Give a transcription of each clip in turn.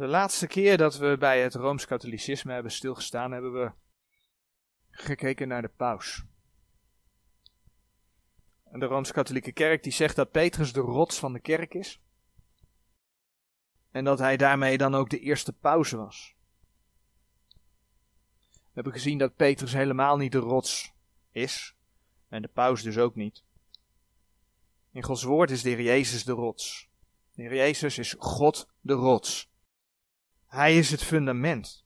De laatste keer dat we bij het Rooms-Katholicisme hebben stilgestaan, hebben we gekeken naar de paus. En de Rooms-Katholieke Kerk die zegt dat Petrus de rots van de kerk is. En dat hij daarmee dan ook de eerste paus was. We hebben gezien dat Petrus helemaal niet de rots is. En de paus dus ook niet. In Gods woord is de Heer Jezus de rots. De Heer Jezus is God de rots. Hij is het fundament.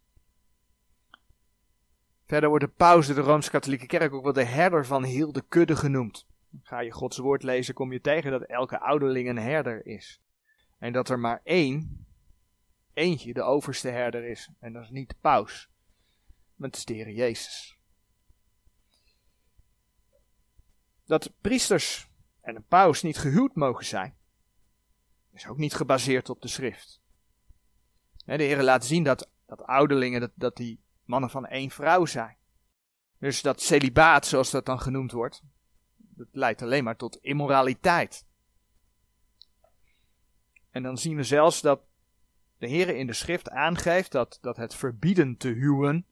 Verder wordt de paus de Rooms-Katholieke Kerk ook wel de herder van heel de kudde genoemd. Ga je Gods woord lezen, kom je tegen dat elke ouderling een herder is. En dat er maar één, eentje, de overste herder is. En dat is niet de paus, maar het is de Heer Jezus. Dat priesters en een paus niet gehuwd mogen zijn, is ook niet gebaseerd op de schrift. De Heer laat zien dat, dat ouderlingen, dat, dat die mannen van één vrouw zijn. Dus dat celibaat, zoals dat dan genoemd wordt, dat leidt alleen maar tot immoraliteit. En dan zien we zelfs dat de Heer in de schrift aangeeft dat, dat het verbieden te huwen,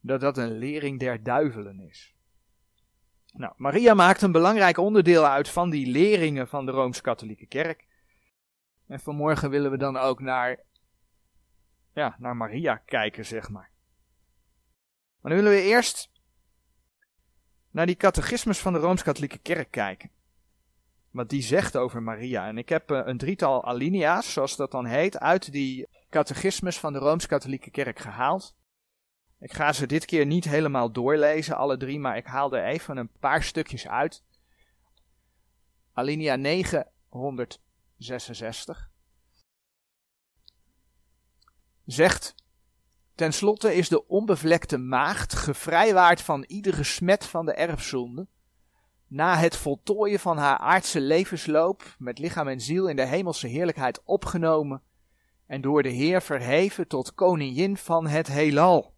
dat dat een lering der duivelen is. Nou, Maria maakt een belangrijk onderdeel uit van die leringen van de Rooms-Katholieke Kerk. En vanmorgen willen we dan ook naar, ja, naar Maria kijken, zeg maar. Maar nu willen we eerst naar die catechismus van de Rooms-Katholieke Kerk kijken. Wat die zegt over Maria. En ik heb uh, een drietal alinea's, zoals dat dan heet, uit die catechismus van de Rooms-Katholieke Kerk gehaald. Ik ga ze dit keer niet helemaal doorlezen, alle drie, maar ik haal er even een paar stukjes uit. Alinea 966 zegt Ten slotte is de onbevlekte maagd gevrijwaard van iedere smet van de erfzonde. Na het voltooien van haar aardse levensloop, met lichaam en ziel in de hemelse heerlijkheid opgenomen en door de Heer verheven tot koningin van het heelal.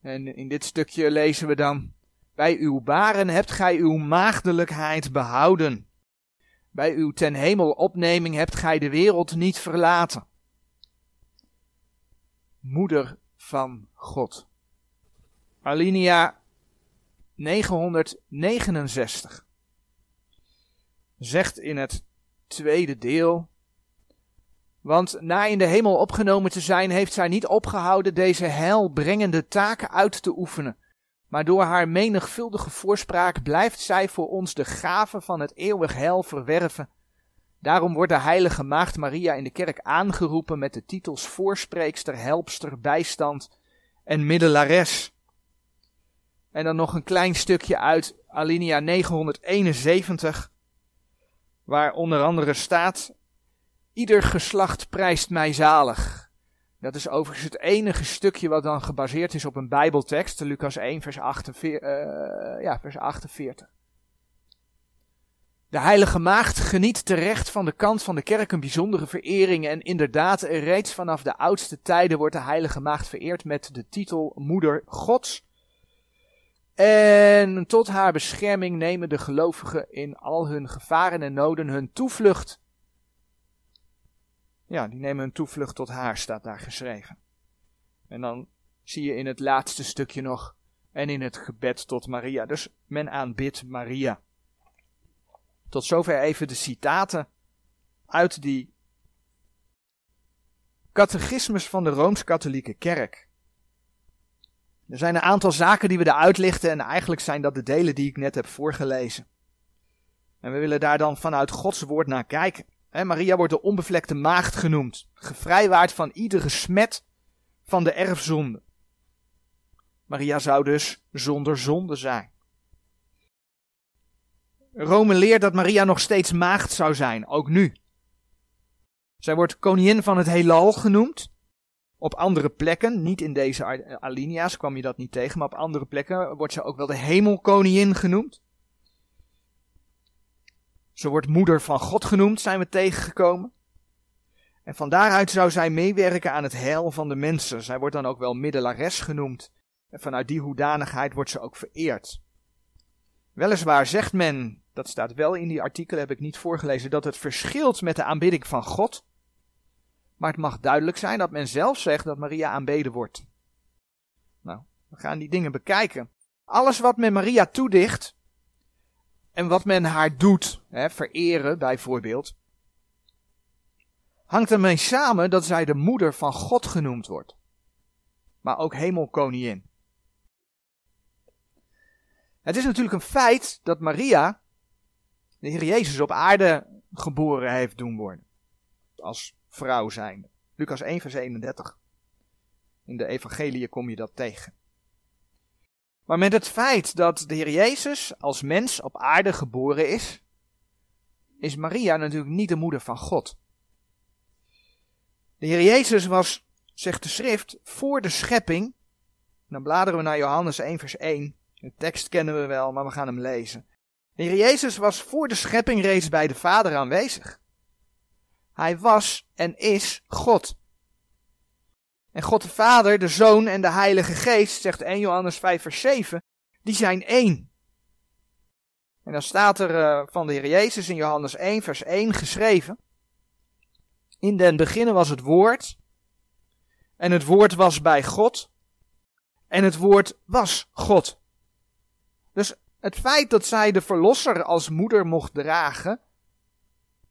En in dit stukje lezen we dan: Bij uw baren hebt gij uw maagdelijkheid behouden. Bij uw ten hemel opneming hebt gij de wereld niet verlaten moeder van God. Alinea 969 zegt in het tweede deel. Want na in de hemel opgenomen te zijn, heeft zij niet opgehouden deze heilbrengende taken uit te oefenen. Maar door haar menigvuldige voorspraak blijft zij voor ons de gave van het eeuwig heil verwerven Daarom wordt de heilige maagd Maria in de kerk aangeroepen met de titels voorspreekster, helpster, bijstand en middelares. En dan nog een klein stukje uit alinea 971, waar onder andere staat, ieder geslacht prijst mij zalig. Dat is overigens het enige stukje wat dan gebaseerd is op een bijbeltekst, Lucas 1 vers 48. Uh, ja, vers 48. De heilige maagd geniet terecht van de kant van de kerk een bijzondere verering en inderdaad reeds vanaf de oudste tijden wordt de heilige maagd vereerd met de titel moeder gods. En tot haar bescherming nemen de gelovigen in al hun gevaren en noden hun toevlucht. Ja, die nemen hun toevlucht tot haar, staat daar geschreven. En dan zie je in het laatste stukje nog, en in het gebed tot Maria. Dus men aanbidt Maria. Tot zover even de citaten uit die catechismus van de Rooms-Katholieke Kerk. Er zijn een aantal zaken die we eruit lichten en eigenlijk zijn dat de delen die ik net heb voorgelezen. En we willen daar dan vanuit Gods woord naar kijken. Maria wordt de onbevlekte maagd genoemd, gevrijwaard van iedere smet van de erfzonde. Maria zou dus zonder zonde zijn. Rome leert dat Maria nog steeds maagd zou zijn, ook nu. Zij wordt koningin van het heelal genoemd. Op andere plekken, niet in deze alinea's kwam je dat niet tegen, maar op andere plekken wordt ze ook wel de hemelkoningin genoemd. Ze wordt moeder van God genoemd, zijn we tegengekomen. En van daaruit zou zij meewerken aan het heil van de mensen. Zij wordt dan ook wel middelares genoemd. En vanuit die hoedanigheid wordt ze ook vereerd. Weliswaar zegt men, dat staat wel in die artikelen, heb ik niet voorgelezen, dat het verschilt met de aanbidding van God. Maar het mag duidelijk zijn dat men zelf zegt dat Maria aanbeden wordt. Nou, we gaan die dingen bekijken. Alles wat men Maria toedicht en wat men haar doet, hè, vereren bijvoorbeeld, hangt ermee samen dat zij de moeder van God genoemd wordt. Maar ook hemelkoningin. Het is natuurlijk een feit dat Maria de Heer Jezus op aarde geboren heeft doen worden. Als vrouw zijn. Lucas 1 vers 31. In de evangelie kom je dat tegen. Maar met het feit dat de Heer Jezus als mens op aarde geboren is, is Maria natuurlijk niet de moeder van God. De Heer Jezus was, zegt de schrift, voor de schepping. Dan bladeren we naar Johannes 1 vers 1. De tekst kennen we wel, maar we gaan hem lezen. De Heer Jezus was voor de schepping reeds bij de Vader aanwezig. Hij was en is God. En God de Vader, de Zoon en de Heilige Geest, zegt 1 Johannes 5 vers 7, die zijn één. En dan staat er uh, van de Heer Jezus in Johannes 1 vers 1 geschreven. In den beginnen was het woord. En het woord was bij God. En het woord was God. Dus het feit dat zij de verlosser als moeder mocht dragen,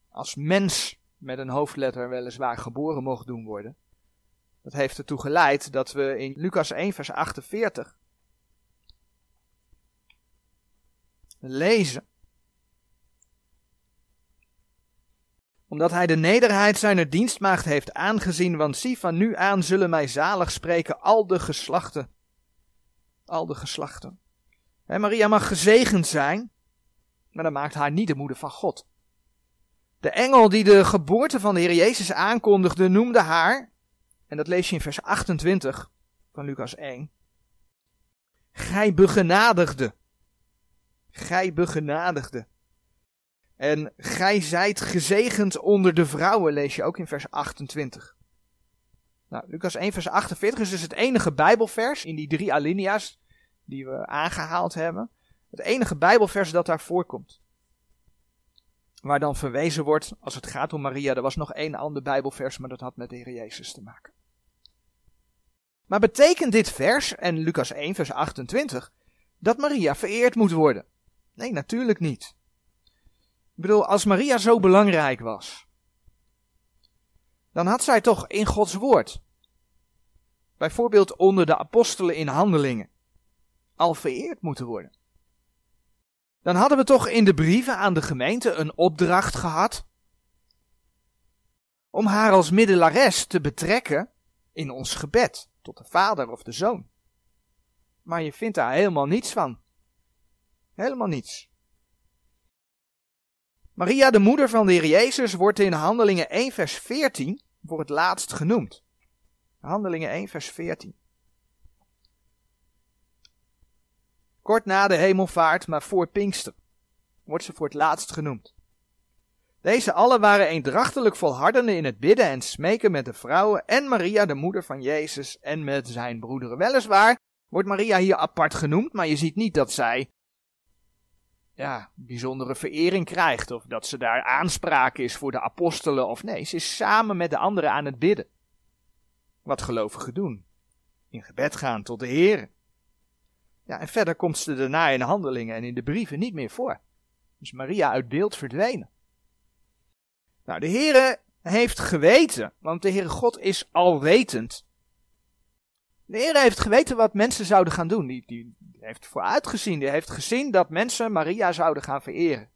als mens met een hoofdletter weliswaar geboren mocht doen worden, dat heeft ertoe geleid dat we in Lucas 1 vers 48 lezen. Omdat hij de nederheid zijner dienstmaagd heeft aangezien, want zie van nu aan zullen mij zalig spreken al de geslachten. Al de geslachten. Maria mag gezegend zijn, maar dat maakt haar niet de moeder van God. De engel die de geboorte van de Heer Jezus aankondigde, noemde haar, en dat lees je in vers 28 van Lucas 1, Gij begenadigde. Gij begenadigde. En gij zijt gezegend onder de vrouwen, lees je ook in vers 28. Nou, Lucas 1 vers 48 is dus het enige bijbelvers in die drie alinea's die we aangehaald hebben. Het enige bijbelvers dat daar voorkomt. Waar dan verwezen wordt, als het gaat om Maria, er was nog één ander bijbelvers, maar dat had met de Heer Jezus te maken. Maar betekent dit vers, en Lucas 1 vers 28, dat Maria vereerd moet worden? Nee, natuurlijk niet. Ik bedoel, als Maria zo belangrijk was, dan had zij toch in Gods woord, bijvoorbeeld onder de apostelen in handelingen, al vereerd moeten worden. Dan hadden we toch in de brieven aan de gemeente een opdracht gehad om haar als middelares te betrekken in ons gebed tot de vader of de zoon. Maar je vindt daar helemaal niets van. Helemaal niets. Maria, de moeder van de Heer Jezus, wordt in Handelingen 1 vers 14 voor het laatst genoemd. Handelingen 1 vers 14. Kort na de hemelvaart, maar voor Pinkster, wordt ze voor het laatst genoemd. Deze allen waren eendrachtelijk volhardende in het bidden en smeken met de vrouwen en Maria, de moeder van Jezus, en met zijn broederen. Weliswaar wordt Maria hier apart genoemd, maar je ziet niet dat zij ja, bijzondere verering krijgt, of dat ze daar aanspraak is voor de apostelen, of nee, ze is samen met de anderen aan het bidden. Wat gelovigen doen. In gebed gaan tot de Heer. Ja, en verder komt ze daarna in de handelingen en in de brieven niet meer voor. Dus Maria uit beeld verdwenen. Nou, de Heere heeft geweten, want de Heere God is alwetend. De Heere heeft geweten wat mensen zouden gaan doen. Die, die heeft vooruitgezien, die heeft gezien dat mensen Maria zouden gaan vereren.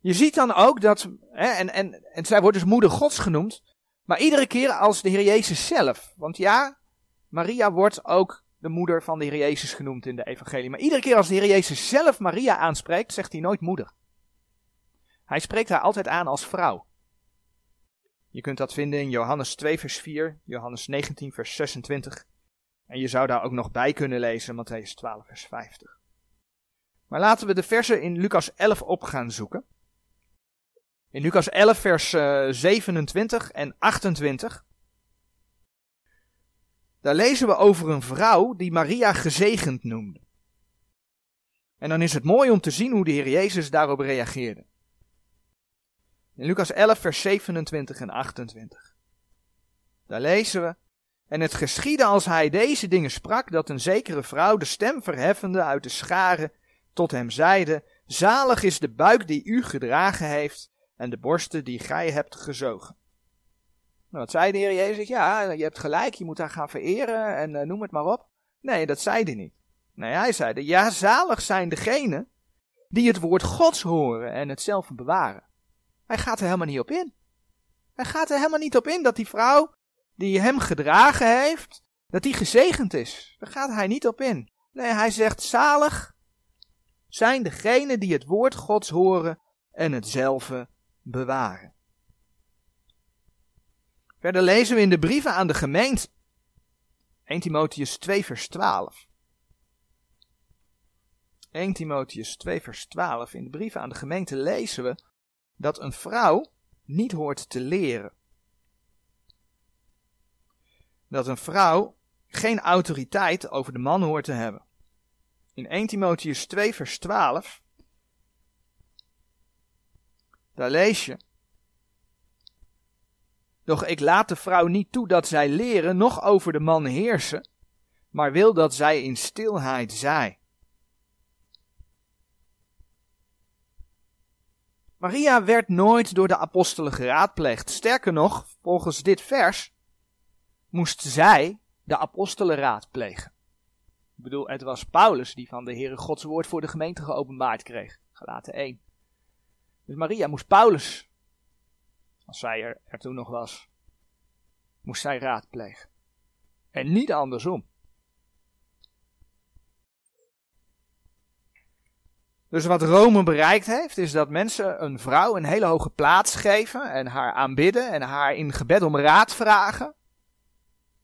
Je ziet dan ook dat, hè, en, en, en zij wordt dus moeder Gods genoemd, maar iedere keer als de Heer Jezus zelf. Want ja, Maria wordt ook de moeder van de Heer Jezus genoemd in de evangelie. Maar iedere keer als de Heer Jezus zelf Maria aanspreekt, zegt hij nooit moeder. Hij spreekt haar altijd aan als vrouw. Je kunt dat vinden in Johannes 2 vers 4, Johannes 19 vers 26. En je zou daar ook nog bij kunnen lezen, Matthäus 12 vers 50. Maar laten we de versen in Lucas 11 op gaan zoeken. In Lucas 11 vers 27 eh, en 28 daar lezen we over een vrouw die Maria gezegend noemde. En dan is het mooi om te zien hoe de Heer Jezus daarop reageerde. In Lucas 11, vers 27 en 28. Daar lezen we. En het geschiedde als hij deze dingen sprak, dat een zekere vrouw de stem verheffende uit de scharen tot hem zeide, zalig is de buik die u gedragen heeft en de borsten die gij hebt gezogen. Nou, wat zei de Heer Jezus? Ja, je hebt gelijk, je moet haar gaan vereren en uh, noem het maar op. Nee, dat zei hij niet. Nee, hij zei, ja, zalig zijn degenen die het woord Gods horen en het zelf bewaren. Hij gaat er helemaal niet op in. Hij gaat er helemaal niet op in dat die vrouw die hem gedragen heeft, dat die gezegend is. Daar gaat hij niet op in. Nee, hij zegt zalig zijn degenen die het woord Gods horen en het zelf bewaren. Verder lezen we in de brieven aan de gemeente. 1 Timotheus 2 vers 12. 1 Timotheus 2 vers 12. In de brieven aan de gemeente lezen we dat een vrouw niet hoort te leren. Dat een vrouw geen autoriteit over de man hoort te hebben. In 1 Timotheus 2 vers 12. Daar lees je. Doch ik laat de vrouw niet toe dat zij leren, noch over de man heersen, maar wil dat zij in stilheid zij. Maria werd nooit door de apostelen geraadpleegd. Sterker nog, volgens dit vers moest zij de apostelen raadplegen. Ik bedoel, het was Paulus die van de Heere Gods woord voor de gemeente geopenbaard kreeg. Gelaten 1. Dus Maria moest Paulus, als zij er, er toen nog was, moest zij raadplegen. En niet andersom. Dus wat Rome bereikt heeft, is dat mensen een vrouw een hele hoge plaats geven en haar aanbidden en haar in gebed om raad vragen.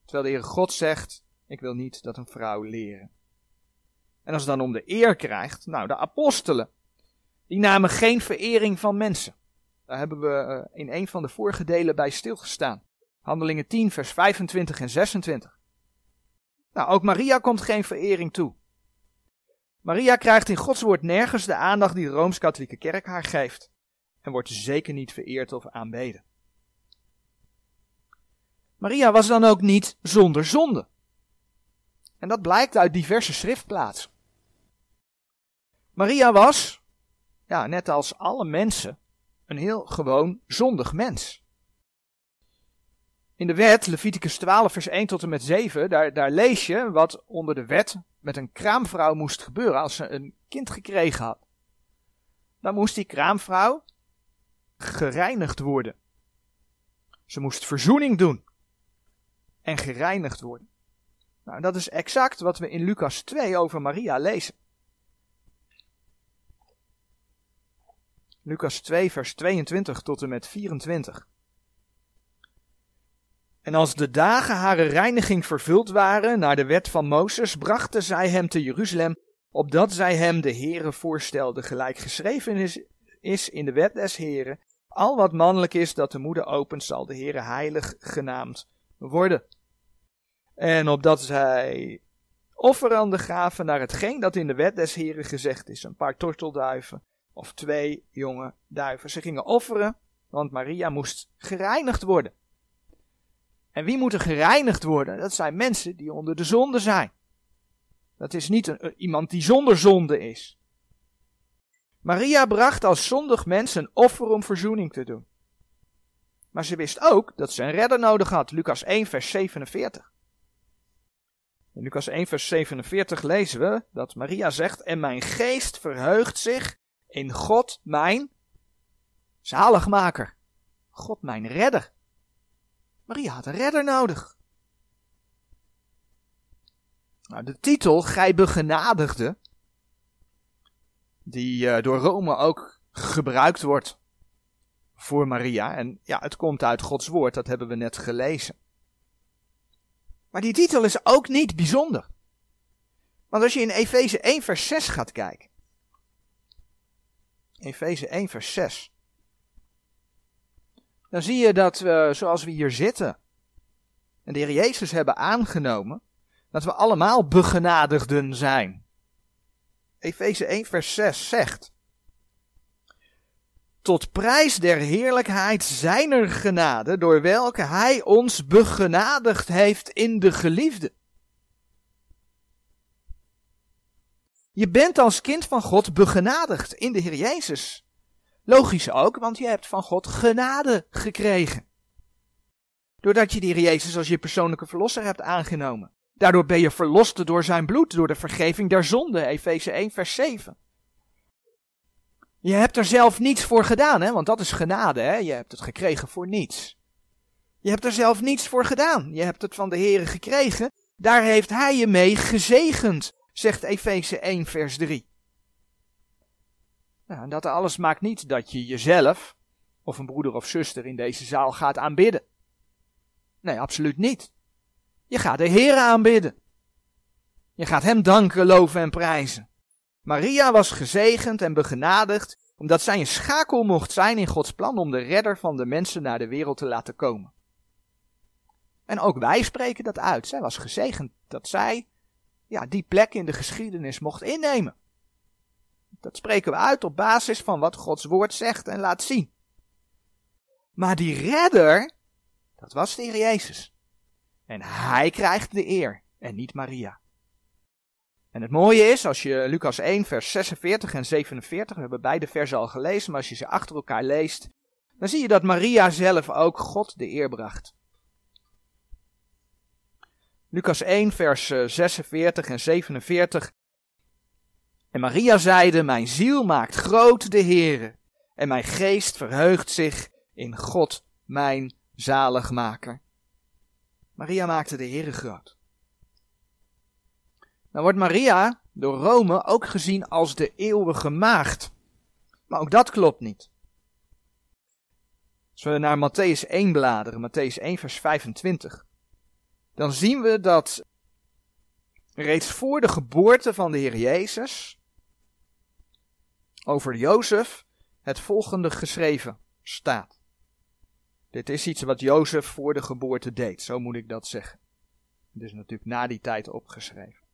Terwijl de Heer God zegt, ik wil niet dat een vrouw leren. En als het dan om de eer krijgt, nou de apostelen, die namen geen verering van mensen. Daar hebben we eh, in een van de vorige delen bij stilgestaan. Handelingen 10, vers 25 en 26. Nou, ook Maria komt geen verering toe. Maria krijgt in Gods woord nergens de aandacht die de Rooms-Katholieke Kerk haar geeft. En wordt zeker niet vereerd of aanbeden. Maria was dan ook niet zonder zonde. En dat blijkt uit diverse schriftplaatsen. Maria was, ja, net als alle mensen, een heel gewoon zondig mens. In de wet, Leviticus 12, vers 1 tot en met 7, daar, daar lees je wat onder de wet met een kraamvrouw moest gebeuren als ze een kind gekregen had. Dan moest die kraamvrouw gereinigd worden. Ze moest verzoening doen en gereinigd worden. Nou, dat is exact wat we in Lucas 2 over Maria lezen. Lucas 2, vers 22 tot en met 24. En als de dagen hare reiniging vervuld waren naar de wet van Mozes, brachten zij hem te Jeruzalem, opdat zij hem de Heere voorstelden, gelijk geschreven is, in de wet des Heren. Al wat mannelijk is dat de moeder opent, zal de Heere heilig genaamd worden. En opdat zij offeranden gaven naar hetgeen dat in de wet des Heren gezegd is, een paar tortelduiven of twee jonge duiven. Ze gingen offeren, want Maria moest gereinigd worden. En wie moet er gereinigd worden? Dat zijn mensen die onder de zonde zijn. Dat is niet een, iemand die zonder zonde is. Maria bracht als zondig mens een offer om verzoening te doen. Maar ze wist ook dat ze een redder nodig had. Lucas 1, vers 47. In Lucas 1, vers 47 lezen we dat Maria zegt: En mijn geest verheugt zich in God, mijn zaligmaker. God, mijn redder. Maria had een redder nodig. Nou, de titel Gij begenadigde, die uh, door Rome ook gebruikt wordt voor Maria. En ja, het komt uit Gods woord, dat hebben we net gelezen. Maar die titel is ook niet bijzonder. Want als je in Efeze 1 vers 6 gaat kijken. Efeze 1 vers 6 dan zie je dat zoals we hier zitten, en de Heer Jezus hebben aangenomen, dat we allemaal begenadigden zijn. Efeze 1 vers 6 zegt, tot prijs der heerlijkheid zijner genade, door welke hij ons begenadigd heeft in de geliefde. Je bent als kind van God begenadigd in de Heer Jezus. Logisch ook, want je hebt van God genade gekregen. Doordat je de Heer Jezus als je persoonlijke verlosser hebt aangenomen. Daardoor ben je verlost door zijn bloed, door de vergeving der zonde, Efeze 1 vers 7. Je hebt er zelf niets voor gedaan, hè? want dat is genade. Hè? Je hebt het gekregen voor niets. Je hebt er zelf niets voor gedaan. Je hebt het van de Heer gekregen. Daar heeft Hij je mee gezegend, zegt Efeze 1, vers 3. Nou, dat alles maakt niet dat je jezelf of een broeder of zuster in deze zaal gaat aanbidden. Nee, absoluut niet. Je gaat de Heer aanbidden. Je gaat Hem danken, loven en prijzen. Maria was gezegend en begenadigd omdat zij een schakel mocht zijn in Gods plan om de redder van de mensen naar de wereld te laten komen. En ook wij spreken dat uit. Zij was gezegend dat zij ja, die plek in de geschiedenis mocht innemen. Dat spreken we uit op basis van wat Gods woord zegt en laat zien. Maar die redder, dat was de Heer Jezus. En hij krijgt de eer en niet Maria. En het mooie is, als je Lucas 1, vers 46 en 47, we hebben beide versen al gelezen, maar als je ze achter elkaar leest, dan zie je dat Maria zelf ook God de eer bracht. Lucas 1, vers 46 en 47. En Maria zeide, mijn ziel maakt groot de Heere, en mijn geest verheugt zich in God, mijn zaligmaker. Maria maakte de Heere groot. Dan wordt Maria door Rome ook gezien als de eeuwige maagd. Maar ook dat klopt niet. Als we naar Matthäus 1 bladeren, Matthäus 1 vers 25, dan zien we dat reeds voor de geboorte van de Heer Jezus over Jozef het volgende geschreven staat. Dit is iets wat Jozef voor de geboorte deed, zo moet ik dat zeggen. Het is natuurlijk na die tijd opgeschreven.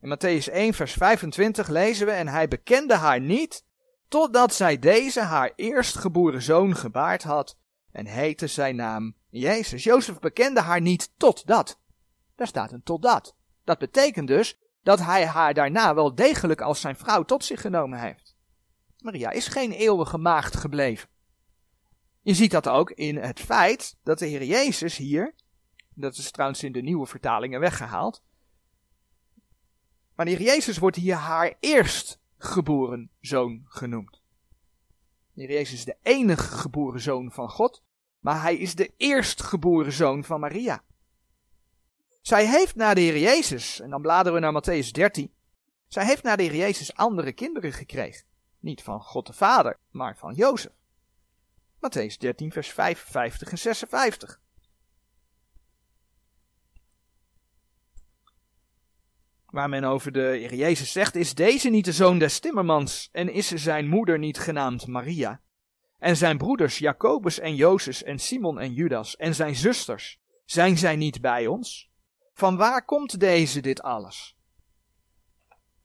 In Matthäus 1, vers 25 lezen we: En hij bekende haar niet, totdat zij deze haar eerstgeboren zoon gebaard had, en heette zijn naam Jezus. Jozef bekende haar niet totdat. Daar staat een totdat. Dat betekent dus dat hij haar daarna wel degelijk als zijn vrouw tot zich genomen heeft. Maria is geen eeuwige maagd gebleven. Je ziet dat ook in het feit dat de Heer Jezus hier, dat is trouwens in de nieuwe vertalingen weggehaald, maar de Heer Jezus wordt hier haar eerstgeboren zoon genoemd. Jezus is de enige geboren zoon van God, maar hij is de eerstgeboren zoon van Maria. Zij heeft na de Heer Jezus, en dan bladeren we naar Matthäus 13, zij heeft na de Heer Jezus andere kinderen gekregen. Niet van God de Vader, maar van Jozef. Matthäus 13, vers 55 en 56. Waar men over de Heer Jezus zegt, is deze niet de zoon des timmermans en is zijn moeder niet genaamd Maria? En zijn broeders Jacobus en Jozef en Simon en Judas en zijn zusters, zijn zij niet bij ons? Van waar komt deze dit alles?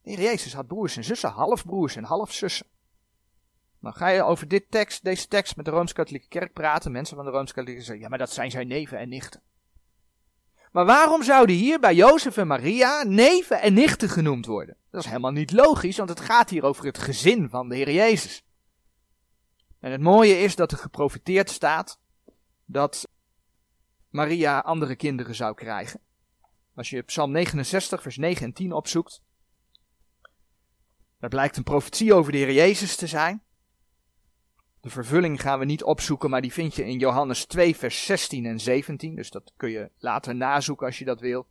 De Heer Jezus had broers en zussen, halfbroers en halfzussen. Nou ga je over dit tekst, deze tekst met de Rooms-Katholieke Kerk praten, mensen van de Rooms-Katholieke zeggen, ja maar dat zijn zijn neven en nichten. Maar waarom zouden hier bij Jozef en Maria neven en nichten genoemd worden? Dat is helemaal niet logisch, want het gaat hier over het gezin van de Heer Jezus. En het mooie is dat er geprofiteerd staat dat Maria andere kinderen zou krijgen. Als je Psalm 69, vers 9 en 10 opzoekt, dat blijkt een profetie over de Heer Jezus te zijn. De vervulling gaan we niet opzoeken, maar die vind je in Johannes 2, vers 16 en 17. Dus dat kun je later nazoeken als je dat wil.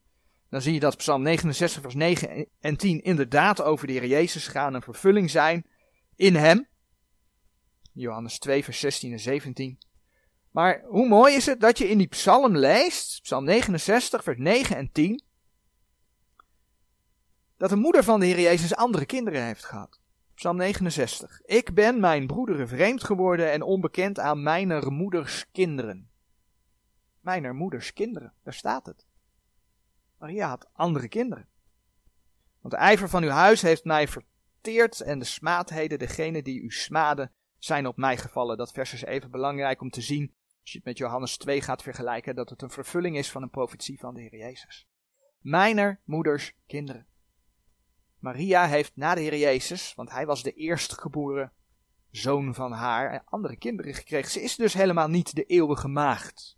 Dan zie je dat Psalm 69, vers 9 en 10 inderdaad over de Heer Jezus gaan, een vervulling zijn in hem. Johannes 2, vers 16 en 17. Maar hoe mooi is het dat je in die psalm leest, psalm 69, vers 9 en 10, dat de moeder van de Heer Jezus andere kinderen heeft gehad. Psalm 69. Ik ben mijn broederen vreemd geworden en onbekend aan mijner moeders kinderen. Mijner moeders kinderen, daar staat het. Maria had andere kinderen. Want de ijver van uw huis heeft mij verteerd en de smaadheden, degene die u smaden, zijn op mij gevallen. Dat vers is even belangrijk om te zien, als je het met Johannes 2 gaat vergelijken, dat het een vervulling is van een profetie van de Heer Jezus. Mijner moeders kinderen. Maria heeft na de Heer Jezus, want hij was de eerstgeboren zoon van haar, en andere kinderen gekregen. Ze is dus helemaal niet de eeuwige maagd.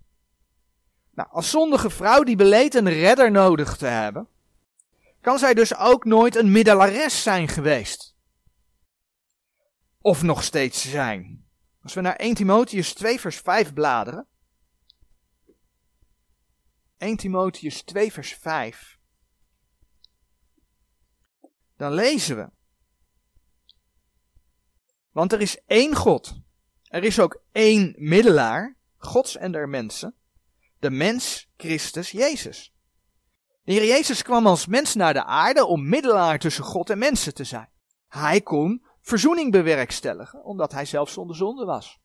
Nou, als zondige vrouw die beleed een redder nodig te hebben, kan zij dus ook nooit een middelares zijn geweest. Of nog steeds zijn. Als we naar 1 Timotheus 2 vers 5 bladeren. 1 Timotheus 2 vers 5. Dan lezen we. Want er is één God. Er is ook één middelaar, Gods en der mensen. De mens Christus Jezus. De Heer Jezus kwam als mens naar de aarde om middelaar tussen God en mensen te zijn. Hij kon verzoening bewerkstelligen, omdat hij zelf zonder zonde was.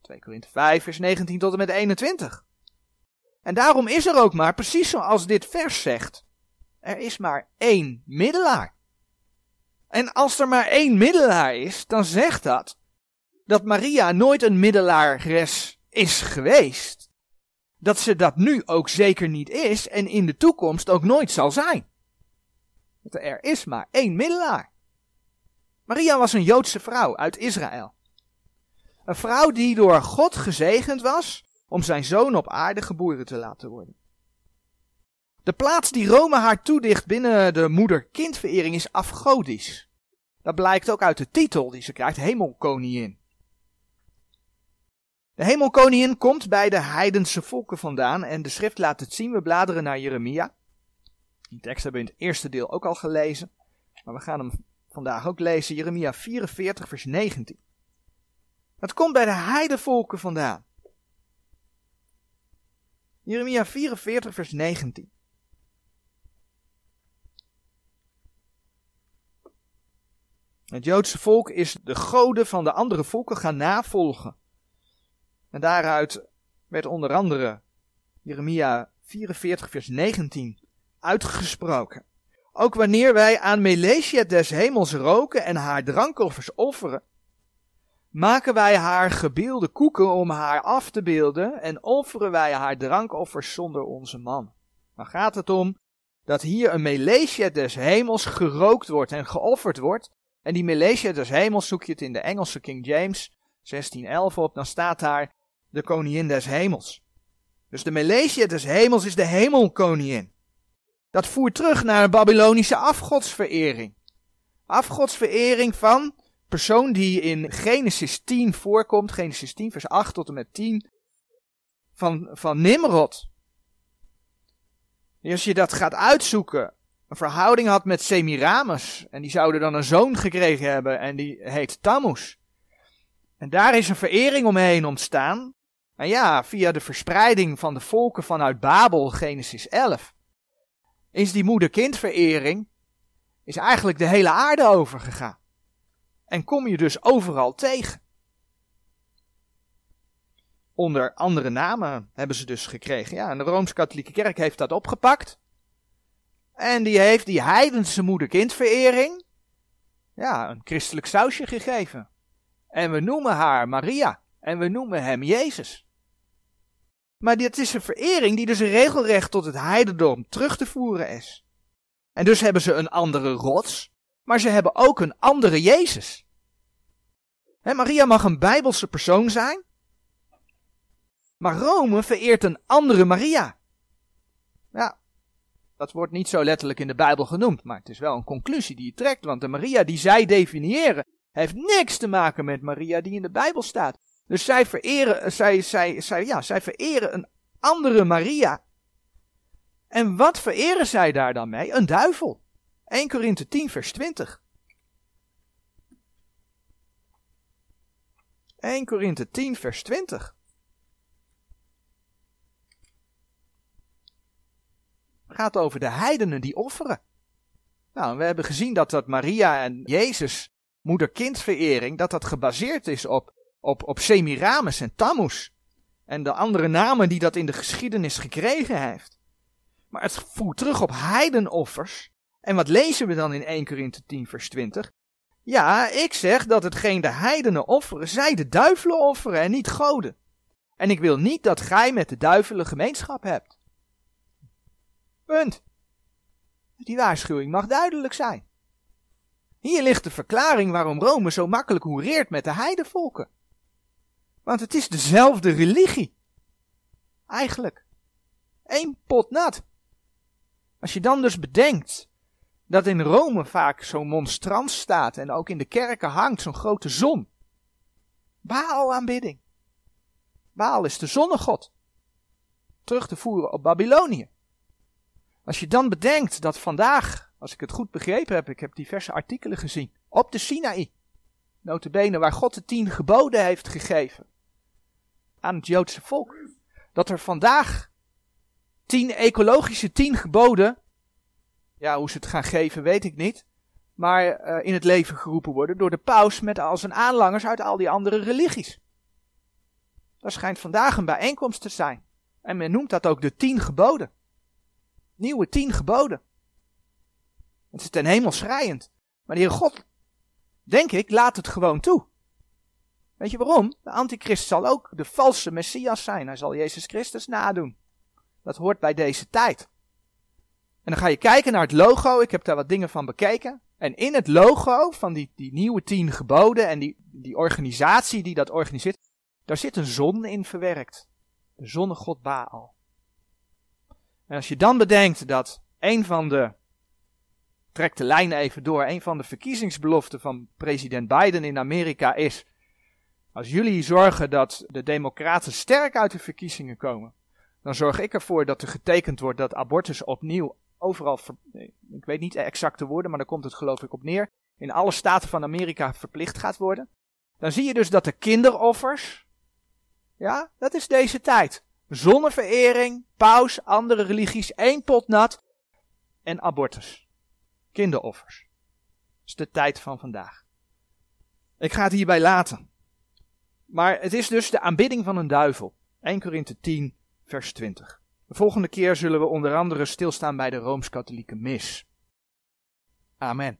2 Korinthe 5, vers 19 tot en met 21. En daarom is er ook maar, precies zoals dit vers zegt, er is maar één middelaar. En als er maar één middelaar is, dan zegt dat dat Maria nooit een middelares is geweest. Dat ze dat nu ook zeker niet is en in de toekomst ook nooit zal zijn. Er is maar één middelaar. Maria was een Joodse vrouw uit Israël. Een vrouw die door God gezegend was om zijn zoon op aarde geboren te laten worden. De plaats die Rome haar toedicht binnen de moeder-kindverering is afgodisch. Dat blijkt ook uit de titel die ze krijgt, hemelkoningin. De hemelkoningin komt bij de heidense volken vandaan en de schrift laat het zien. We bladeren naar Jeremia. Die tekst hebben we in het eerste deel ook al gelezen, maar we gaan hem vandaag ook lezen. Jeremia 44 vers 19. Het komt bij de heidenvolken vandaan. Jeremia 44 vers 19. Het Joodse volk is de goden van de andere volken gaan navolgen. En daaruit werd onder andere Jeremia 44 vers 19 uitgesproken. Ook wanneer wij aan Melesiet des hemels roken en haar drankoffers offeren, maken wij haar gebeelde koeken om haar af te beelden en offeren wij haar drankoffers zonder onze man. Dan gaat het om dat hier een Melesiet des hemels gerookt wordt en geofferd wordt en die Melesiet des hemels zoek je het in de Engelse King James 1611 op, dan staat daar de koningin des hemels. Dus de Melesiet des hemels is de hemelkoningin. Dat voert terug naar een Babylonische afgodsverering. Afgodsverering van persoon die in Genesis 10 voorkomt, Genesis 10 vers 8 tot en met 10, van, van Nimrod. als je dat gaat uitzoeken, een verhouding had met Semiramis. En die zouden dan een zoon gekregen hebben en die heet Tammuz. En daar is een verering omheen ontstaan. En ja, via de verspreiding van de volken vanuit Babel, Genesis 11, is die moeder-kindverering, is eigenlijk de hele aarde overgegaan. En kom je dus overal tegen. Onder andere namen hebben ze dus gekregen. Ja, en de Rooms-Katholieke Kerk heeft dat opgepakt. En die heeft die heidense moeder-kindverering, ja, een christelijk sausje gegeven. En we noemen haar Maria. En we noemen hem Jezus. Maar dit is een verering die dus regelrecht tot het heidendom terug te voeren is. En dus hebben ze een andere rots, maar ze hebben ook een andere Jezus. Maria mag een bijbelse persoon zijn, maar Rome vereert een andere Maria. Ja, dat wordt niet zo letterlijk in de Bijbel genoemd, maar het is wel een conclusie die je trekt, want de Maria die zij definiëren, heeft niks te maken met Maria die in de Bijbel staat. Dus zij vereren, zij, zij, zij, ja, zij vereren een andere Maria. En wat vereren zij daar dan mee? Een duivel. 1 Korinthe 10 vers 20. 1 Korinthe 10 vers 20. Gaat over de heidenen die offeren. Nou, we hebben gezien dat dat Maria en Jezus, moeder-kindverering, dat dat gebaseerd is op, op, op Semiramis en Tammuz. En de andere namen die dat in de geschiedenis gekregen heeft. Maar het voert terug op heidenoffers. En wat lezen we dan in 1 Korinthe 10 vers 20? Ja, ik zeg dat hetgeen de heidenen offeren, zij de duivelen offeren en niet goden. En ik wil niet dat gij met de duivelen gemeenschap hebt. Punt. Die waarschuwing mag duidelijk zijn. Hier ligt de verklaring waarom Rome zo makkelijk hoereert met de heidenvolken. Want het is dezelfde religie. Eigenlijk. Eén pot nat. Als je dan dus bedenkt dat in Rome vaak zo'n monstrans staat en ook in de kerken hangt zo'n grote zon. Baal aanbidding. Baal is de zonnegod. Terug te voeren op Babylonië. Als je dan bedenkt dat vandaag, als ik het goed begrepen heb, ik heb diverse artikelen gezien, op de Sinaï, notabene waar God de tien geboden heeft gegeven aan het Joodse volk, dat er vandaag tien ecologische tien geboden, ja hoe ze het gaan geven weet ik niet, maar uh, in het leven geroepen worden door de paus met al zijn aanlangers uit al die andere religies. Dat schijnt vandaag een bijeenkomst te zijn. En men noemt dat ook de tien geboden. Nieuwe tien geboden. Het is ten hemel schrijend. Maar de Heer God, denk ik, laat het gewoon toe. Weet je waarom? De antichrist zal ook de valse Messias zijn. Hij zal Jezus Christus nadoen. Dat hoort bij deze tijd. En dan ga je kijken naar het logo. Ik heb daar wat dingen van bekeken. En in het logo van die, die nieuwe tien geboden en die, die organisatie die dat organiseert, daar zit een zon in verwerkt. De zonnegod Baal. En als je dan bedenkt dat een van de, trek de lijn even door, een van de verkiezingsbeloften van president Biden in Amerika is, als jullie zorgen dat de democraten sterk uit de verkiezingen komen, dan zorg ik ervoor dat er getekend wordt dat abortus opnieuw overal, ik weet niet exact de woorden, maar daar komt het geloof ik op neer, in alle staten van Amerika verplicht gaat worden. Dan zie je dus dat de kinderoffers, ja, dat is deze tijd. Zonneverering, paus, andere religies, één pot nat en abortus. Kinderoffers. Dat is de tijd van vandaag. Ik ga het hierbij laten. Maar het is dus de aanbidding van een duivel. 1 Korinthe 10, vers 20. De volgende keer zullen we onder andere stilstaan bij de Rooms-Katholieke Mis. Amen.